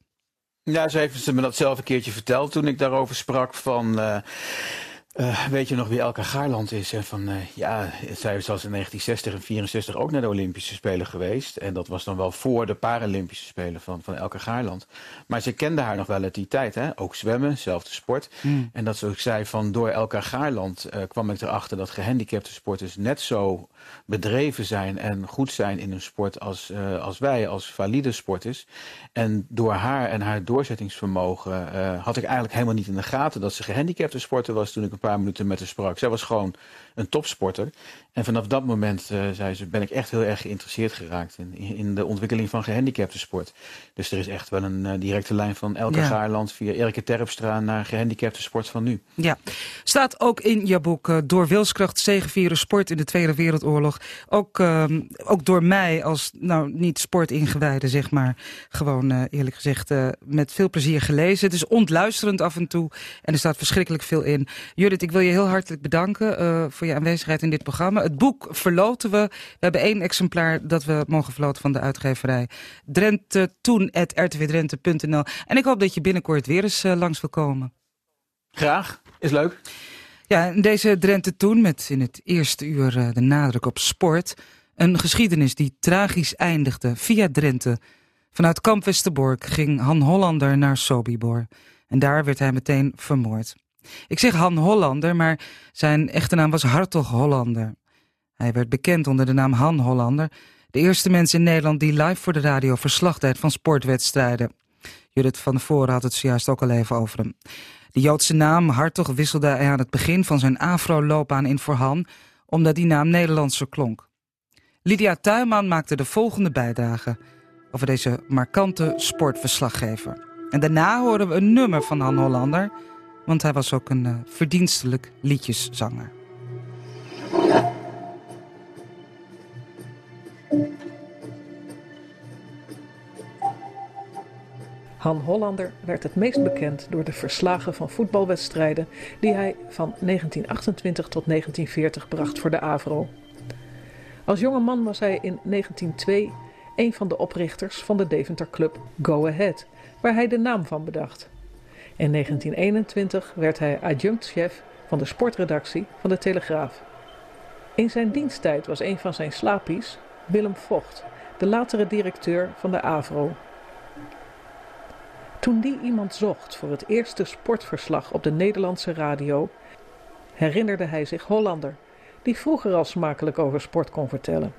Ja, ze heeft me dat zelf een keertje verteld toen ik daarover sprak van... Uh, weet je nog wie Elke Gaarland is? Van, uh, ja, zij zelfs in 1960 en 64 ook naar de Olympische Spelen geweest. En dat was dan wel voor de Paralympische Spelen van, van Elke Gaarland. Maar ze kende haar nog wel uit die tijd, hè? ook zwemmen, zelfde sport. Mm. En dat ze ook zei van, door Elke Gaarland uh, kwam ik erachter dat gehandicapte sporters net zo bedreven zijn en goed zijn in hun sport als, als wij, als valide sporters. En door haar en haar doorzettingsvermogen had ik eigenlijk helemaal niet in de gaten dat ze gehandicapte sporter was toen ik paar minuten met haar sprak. Zij was gewoon een topsporter. En vanaf dat moment, uh, zei ze, ben ik echt heel erg geïnteresseerd geraakt in, in de ontwikkeling van gehandicapte sport. Dus er is echt wel een uh, directe lijn van Elke ja. Gaarland via Erike Terpstra naar gehandicapte sport van nu. Ja, staat ook in je boek uh, Door wilskracht zegevieren sport in de Tweede Wereldoorlog. Ook, ook door mij als, nou niet sportingewijde zeg maar, gewoon eerlijk gezegd met veel plezier gelezen. Het is ontluisterend af en toe en er staat verschrikkelijk veel in. Judith, ik wil je heel hartelijk bedanken voor je aanwezigheid in dit programma. Het boek verloten we. We hebben één exemplaar dat we mogen verloten van de uitgeverij Drenthe toen@rtvdrenthe.nl. En ik hoop dat je binnenkort weer eens uh, langs wil komen. Graag, is leuk. Ja, deze Drenthe toen met in het eerste uur uh, de nadruk op sport. Een geschiedenis die tragisch eindigde via Drenthe. Vanuit Kamp Westerbork ging Han Hollander naar Sobibor. En daar werd hij meteen vermoord. Ik zeg Han Hollander, maar zijn echte naam was Hartog Hollander. Hij werd bekend onder de naam Han Hollander, de eerste mens in Nederland die live voor de radio verslag deed van sportwedstrijden. Judith van Voren had het zojuist ook al even over hem. De Joodse naam Hartog wisselde hij aan het begin van zijn afro-loopbaan in voor Han, omdat die naam Nederlandser klonk. Lydia Tuinman maakte de volgende bijdrage over deze markante sportverslaggever. En daarna horen we een nummer van Han Hollander, want hij was ook een uh, verdienstelijk liedjeszanger. Han Hollander werd het meest bekend door de verslagen van voetbalwedstrijden die hij van 1928 tot 1940 bracht voor de Avro. Als jonge man was hij in 1902 een van de oprichters van de Deventer Club Go Ahead, waar hij de naam van bedacht. In 1921 werd hij adjunctchef van de sportredactie van de Telegraaf. In zijn diensttijd was een van zijn slapies Willem Vocht, de latere directeur van de AVRO. Toen die iemand zocht voor het eerste sportverslag op de Nederlandse radio, herinnerde hij zich Hollander, die vroeger al smakelijk over sport kon vertellen.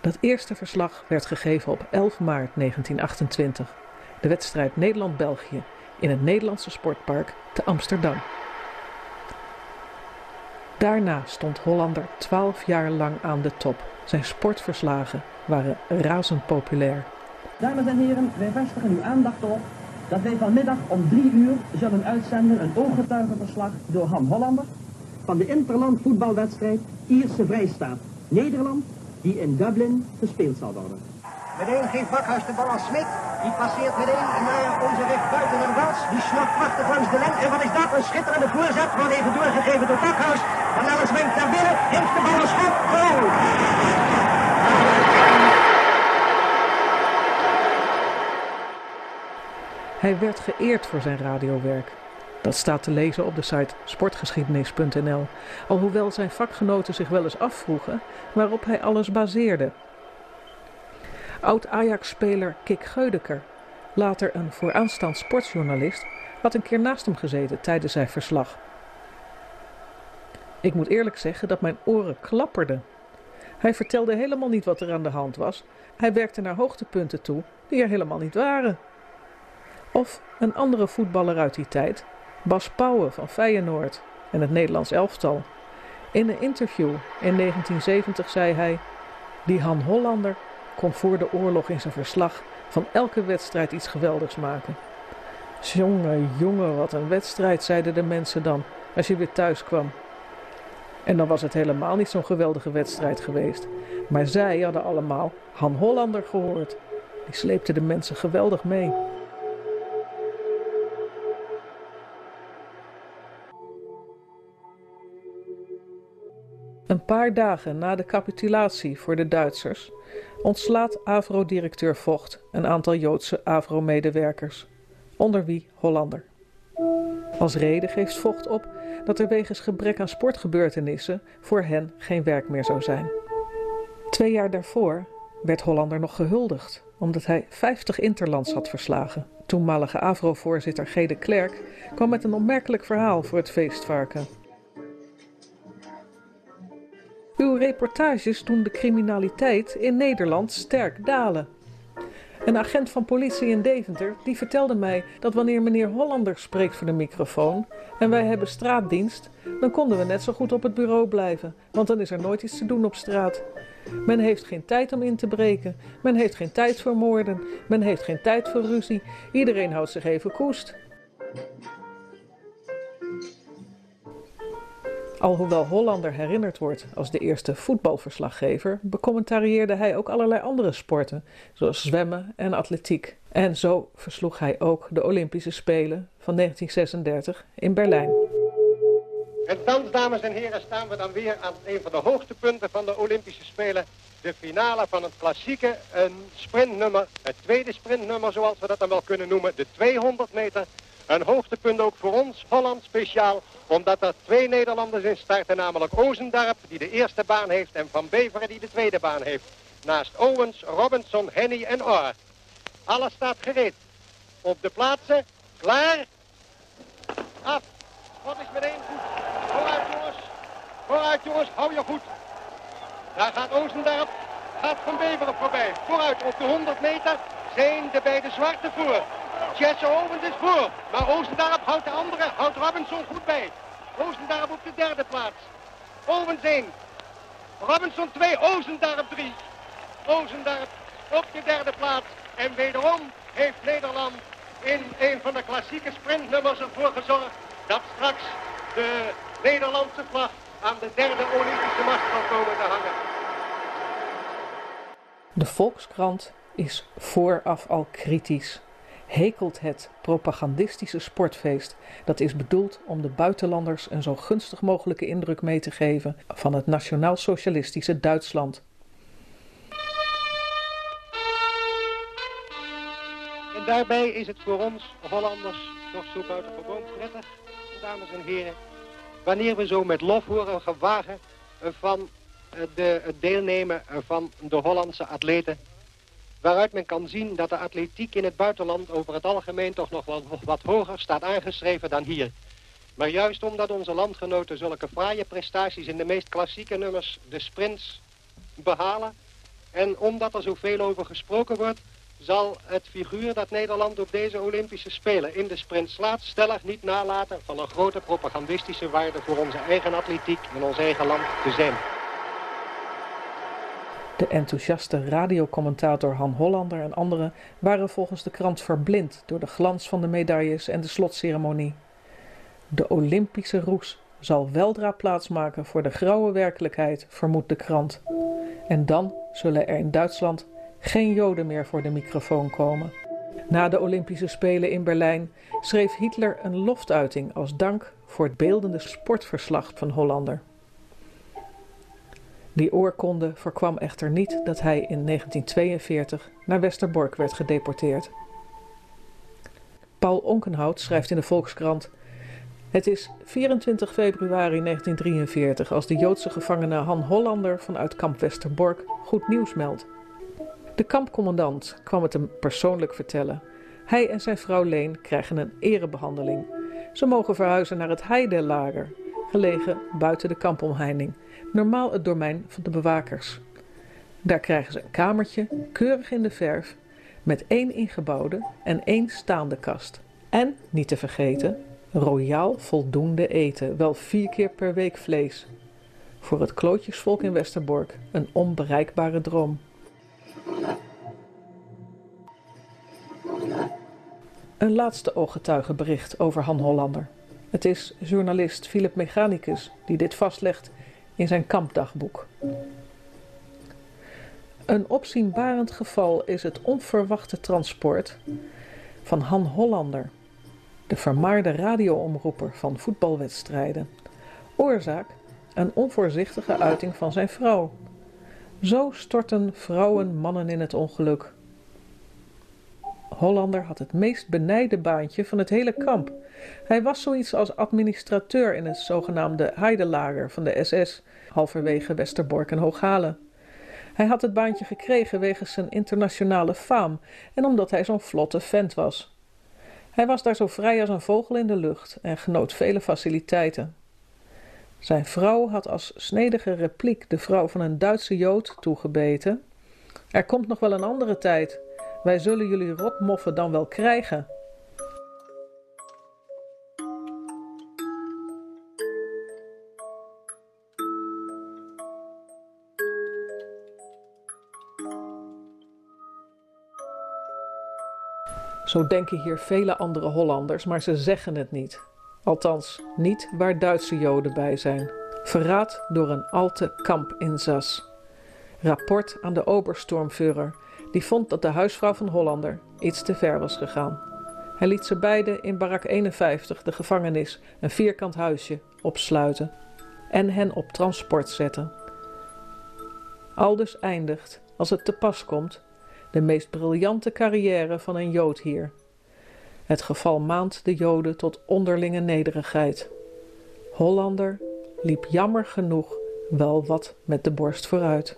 Dat eerste verslag werd gegeven op 11 maart 1928, de wedstrijd Nederland-België in het Nederlandse sportpark te Amsterdam. Daarna stond Hollander twaalf jaar lang aan de top. Zijn sportverslagen waren razend populair. Dames en heren, wij vestigen uw aandacht op dat wij vanmiddag om drie uur zullen uitzenden een ooggetuigenverslag door Han Hollander van de interland voetbalwedstrijd Ierse Vrijstaat Nederland die in Dublin gespeeld zal worden. Meteen geeft Bakhuis de bal aan Smit. Die passeert meteen naar onze recht buiten naar Wals. Die snapt prachtig langs de lengte. En wat is dat? Een schitterende voorzet. Wordt even doorgegeven door Bakhuis. Van Ellis wenkt naar binnen. Heeft de bal een. Goal! Hij werd geëerd voor zijn radiowerk. Dat staat te lezen op de site sportgeschiedenis.nl, alhoewel zijn vakgenoten zich wel eens afvroegen waarop hij alles baseerde. Oud-Ajax-speler Kik Geudeker, later een vooraanstaand sportjournalist, had een keer naast hem gezeten tijdens zijn verslag. Ik moet eerlijk zeggen dat mijn oren klapperden. Hij vertelde helemaal niet wat er aan de hand was. Hij werkte naar hoogtepunten toe die er helemaal niet waren. Of een andere voetballer uit die tijd, Bas Pauwen van Feyenoord en het Nederlands elftal. In een interview in 1970 zei hij: Die Han Hollander kon voor de oorlog in zijn verslag van elke wedstrijd iets geweldigs maken. Jongen, jongen, wat een wedstrijd, zeiden de mensen dan als je weer thuis kwam. En dan was het helemaal niet zo'n geweldige wedstrijd geweest. Maar zij hadden allemaal Han Hollander gehoord. Die sleepte de mensen geweldig mee. Een paar dagen na de capitulatie voor de Duitsers ontslaat AVRO-directeur Vocht een aantal Joodse AVRO-medewerkers, onder wie Hollander. Als reden geeft Vocht op dat er wegens gebrek aan sportgebeurtenissen voor hen geen werk meer zou zijn. Twee jaar daarvoor werd Hollander nog gehuldigd, omdat hij 50 interlands had verslagen. Toenmalige AVRO-voorzitter G. Klerk kwam met een opmerkelijk verhaal voor het feestvarken. Uw reportages doen de criminaliteit in Nederland sterk dalen. Een agent van politie in Deventer die vertelde mij dat wanneer meneer Hollander spreekt voor de microfoon en wij hebben straatdienst, dan konden we net zo goed op het bureau blijven, want dan is er nooit iets te doen op straat. Men heeft geen tijd om in te breken, men heeft geen tijd voor moorden, men heeft geen tijd voor ruzie, iedereen houdt zich even koest. Alhoewel Hollander herinnerd wordt als de eerste voetbalverslaggever, becommentarieerde hij ook allerlei andere sporten, zoals zwemmen en atletiek. En zo versloeg hij ook de Olympische Spelen van 1936 in Berlijn. En thans, dames en heren, staan we dan weer aan een van de hoogtepunten van de Olympische Spelen. De finale van het klassieke een sprintnummer, het tweede sprintnummer zoals we dat dan wel kunnen noemen, de 200 meter. Een hoogtepunt ook voor ons, Holland speciaal, omdat er twee Nederlanders in starten, namelijk Ozendarp, die de eerste baan heeft, en Van Beveren, die de tweede baan heeft. Naast Owens, Robinson, Henny en Orr. Alles staat gereed. Op de plaatsen, klaar, af. Wat is meteen goed. Vooruit jongens, vooruit jongens, hou je goed. Daar gaat Ozendarp, gaat Van Beveren voorbij. Vooruit op de 100 meter zijn de beide zwarte voor. Jesse Owens is voor. Maar Roosendarp houdt de andere, houdt Robinson goed bij. Roosendarp op de derde plaats. Owens 1. Robinson 2, Oosendarp 3. Oosendarp op de derde plaats. En wederom heeft Nederland in een van de klassieke sprintnummers ervoor gezorgd dat straks de Nederlandse vlag aan de derde Olympische mast zal komen te hangen. De Volkskrant is vooraf al kritisch hekelt het propagandistische sportfeest. Dat is bedoeld om de buitenlanders een zo gunstig mogelijke indruk mee te geven van het nationaal-socialistische Duitsland. En daarbij is het voor ons Hollanders toch zo buitengewoon prettig, dames en heren, wanneer we zo met lof horen gewagen van de, deelnemen van de Hollandse atleten waaruit men kan zien dat de atletiek in het buitenland over het algemeen toch nog wat, wat hoger staat aangeschreven dan hier. Maar juist omdat onze landgenoten zulke fraaie prestaties in de meest klassieke nummers, de sprints, behalen... en omdat er zoveel over gesproken wordt, zal het figuur dat Nederland op deze Olympische Spelen in de sprint slaat... stellig niet nalaten van een grote propagandistische waarde voor onze eigen atletiek in ons eigen land te zijn. De enthousiaste radiocommentator Han Hollander en anderen waren volgens de krant verblind door de glans van de medailles en de slotceremonie. De Olympische roes zal weldra plaatsmaken voor de grauwe werkelijkheid, vermoedt de krant. En dan zullen er in Duitsland geen Joden meer voor de microfoon komen. Na de Olympische Spelen in Berlijn schreef Hitler een loftuiting als dank voor het beeldende sportverslag van Hollander. Die oorkonde voorkwam echter niet dat hij in 1942 naar Westerbork werd gedeporteerd. Paul Onkenhout schrijft in de Volkskrant: Het is 24 februari 1943 als de Joodse gevangene Han Hollander vanuit kamp Westerbork goed nieuws meldt. De kampcommandant kwam het hem persoonlijk vertellen. Hij en zijn vrouw Leen krijgen een erebehandeling. Ze mogen verhuizen naar het Heidelager, gelegen buiten de kampomheining, normaal het domein van de bewakers. Daar krijgen ze een kamertje, keurig in de verf, met één ingebouwde en één staande kast. En, niet te vergeten, royaal voldoende eten, wel vier keer per week vlees. Voor het klootjesvolk in Westerbork een onbereikbare droom. Een laatste ooggetuigenbericht over Han Hollander. Het is journalist Philip Mechanicus die dit vastlegt in zijn kampdagboek. Een opzienbarend geval is het onverwachte transport van Han Hollander, de vermaarde radioomroeper van voetbalwedstrijden. Oorzaak: een onvoorzichtige uiting van zijn vrouw. Zo storten vrouwen mannen in het ongeluk. Hollander had het meest benijde baantje van het hele kamp. Hij was zoiets als administrateur in het zogenaamde Heidelager van de SS, halverwege Westerbork en Hooghalen. Hij had het baantje gekregen wegens zijn internationale faam en omdat hij zo'n vlotte vent was. Hij was daar zo vrij als een vogel in de lucht en genoot vele faciliteiten. Zijn vrouw had als snedige repliek de vrouw van een Duitse Jood toegebeten. Er komt nog wel een andere tijd. Wij zullen jullie rotmoffen dan wel krijgen. Zo denken hier vele andere Hollanders, maar ze zeggen het niet. Althans, niet waar Duitse Joden bij zijn. Verraad door een alte kampinzas. Rapport aan de Obersturmführer, die vond dat de huisvrouw van Hollander iets te ver was gegaan. Hij liet ze beiden in barak 51, de gevangenis, een vierkant huisje, opsluiten en hen op transport zetten. Aldus eindigt, als het te pas komt, de meest briljante carrière van een Jood hier. Het geval maand de Joden tot onderlinge nederigheid. Hollander liep jammer genoeg wel wat met de borst vooruit.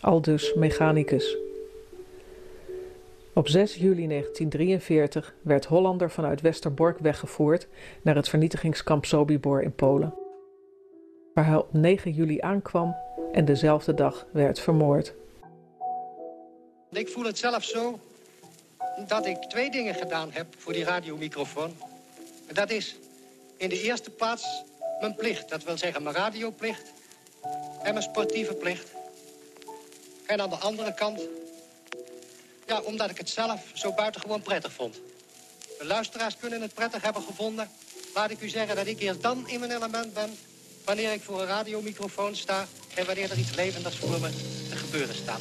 Aldus mechanicus. Op 6 juli 1943 werd Hollander vanuit Westerbork weggevoerd naar het vernietigingskamp Sobibor in Polen, waar hij op 9 juli aankwam en dezelfde dag werd vermoord. Ik voel het zelf zo dat ik twee dingen gedaan heb voor die radiomicrofoon. Dat is in de eerste plaats mijn plicht, dat wil zeggen mijn radioplicht en mijn sportieve plicht. En aan de andere kant, ja, omdat ik het zelf zo buitengewoon prettig vond. De luisteraars kunnen het prettig hebben gevonden. Laat ik u zeggen dat ik eerst dan in mijn element ben... wanneer ik voor een radiomicrofoon sta... en wanneer er iets levendigs voor me te gebeuren staat.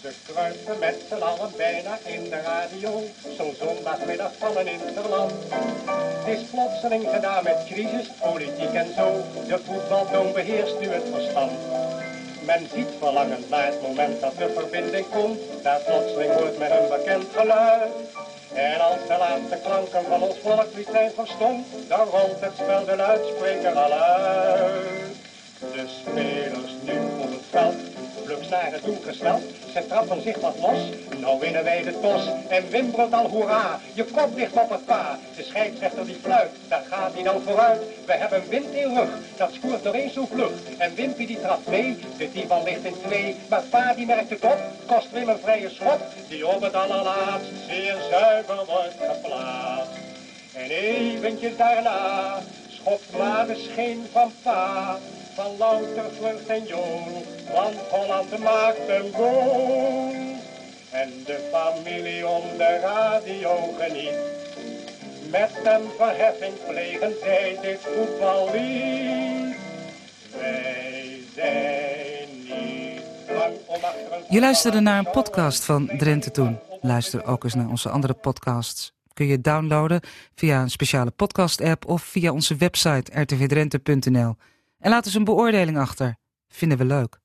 Ze kruipen met z'n allen bijna in de radio, zo'n zondagmiddag van een interland. Het is plotseling gedaan met crisis, politiek en zo, de voetbaltoon beheerst nu het verstand. Men ziet verlangend naar het moment dat de verbinding komt, daar plotseling hoort men een bekend geluid. En als de laatste klanken van ons volkslied zijn verstomd, dan rolt het spel de luidspreker al uit. De spelers nu op het veld, naar het doel gesneld, ze trappen zich wat los, nou winnen wij de tos. En Wim brult al hoera, je kop ligt op het pa. De scheidsrechter die fluit, daar gaat hij dan vooruit. We hebben wind in rug, dat scoort er eens zo vlug. En Wimpy die trapt mee, de divan ligt in twee. Maar pa die merkt het op, kost Wim een vrije schop. Die op het allerlaatst zeer zuiver wordt geplaatst. En eventjes daarna schopt maar de scheen van pa. Van louter vlucht en jong, want Holland maakt een goal. En de familie om de radio geniet. Met een verheffing plegen zij dit voetballied. Wij zijn niet bang om Je luisterde naar een podcast van Drenthe Toen. Luister ook eens naar onze andere podcasts. Kun je downloaden via een speciale podcast-app of via onze website rtvdrenthe.nl. En laat eens een beoordeling achter. Vinden we leuk.